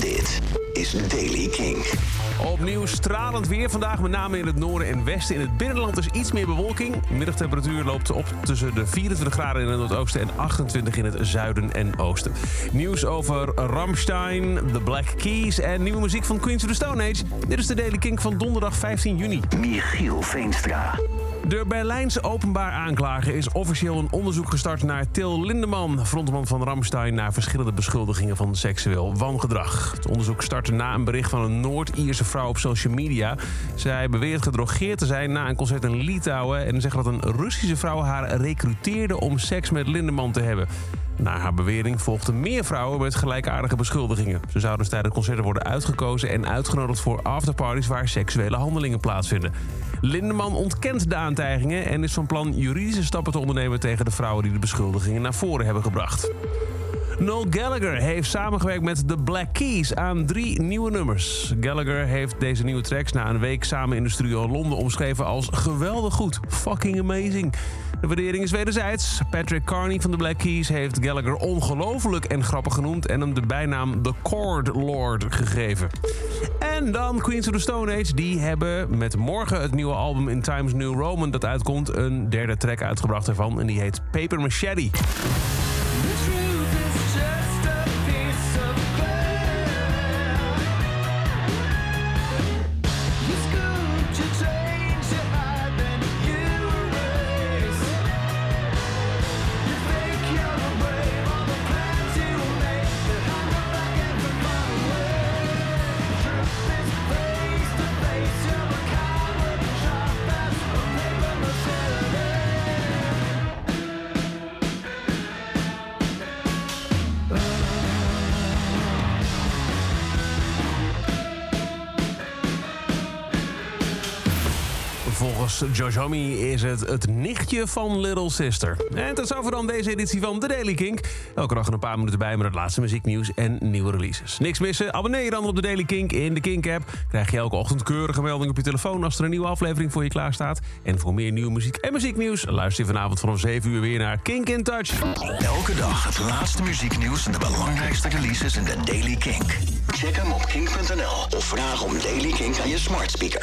Dit is Daily King. Opnieuw stralend weer vandaag, met name in het noorden en westen. In het binnenland is iets meer bewolking. Middagtemperatuur loopt op tussen de 24 graden in het noordoosten en 28 in het zuiden en oosten. Nieuws over Ramstein, The Black Keys en nieuwe muziek van Queens of the Stone Age. Dit is de Daily King van donderdag 15 juni. Michiel Veenstra. De Berlijnse openbaar aanklager is officieel een onderzoek gestart naar Til Lindeman, frontman van Ramstein, naar verschillende beschuldigingen van seksueel wangedrag. Het onderzoek startte na een bericht van een Noord-Ierse vrouw op social media. Zij beweert gedrogeerd te zijn na een concert in Litouwen en zegt dat een Russische vrouw haar recruteerde om seks met Lindeman te hebben. Na haar bewering volgden meer vrouwen met gelijkaardige beschuldigingen. Ze zouden dus tijdens concerten worden uitgekozen en uitgenodigd voor afterparties waar seksuele handelingen plaatsvinden. Lindeman ontkent de aantijgingen en is van plan juridische stappen te ondernemen tegen de vrouwen die de beschuldigingen naar voren hebben gebracht. Noel Gallagher heeft samengewerkt met The Black Keys aan drie nieuwe nummers. Gallagher heeft deze nieuwe tracks na een week samen in de studio in Londen omschreven als geweldig goed. Fucking amazing. De waardering is wederzijds. Patrick Carney van The Black Keys heeft Gallagher ongelooflijk en grappig genoemd... en hem de bijnaam The Chord Lord gegeven. En dan Queens of the Stone Age. Die hebben met morgen het nieuwe album In Times New Roman dat uitkomt... een derde track uitgebracht ervan en die heet Paper Machete. Volgens Homme is het het nichtje van Little Sister. En tot zover dan deze editie van The Daily Kink. Elke dag een paar minuten bij met het laatste muzieknieuws en nieuwe releases. Niks missen? Abonneer je dan op The Daily Kink in de Kink-app. Krijg je elke ochtend keurige melding op je telefoon als er een nieuwe aflevering voor je klaar staat. En voor meer nieuwe muziek en muzieknieuws luister je vanavond vanaf 7 uur weer naar Kink in Touch. Elke dag het laatste muzieknieuws en de belangrijkste releases in de Daily Kink. Check hem op kink.nl of vraag om Daily Kink aan je smart speaker.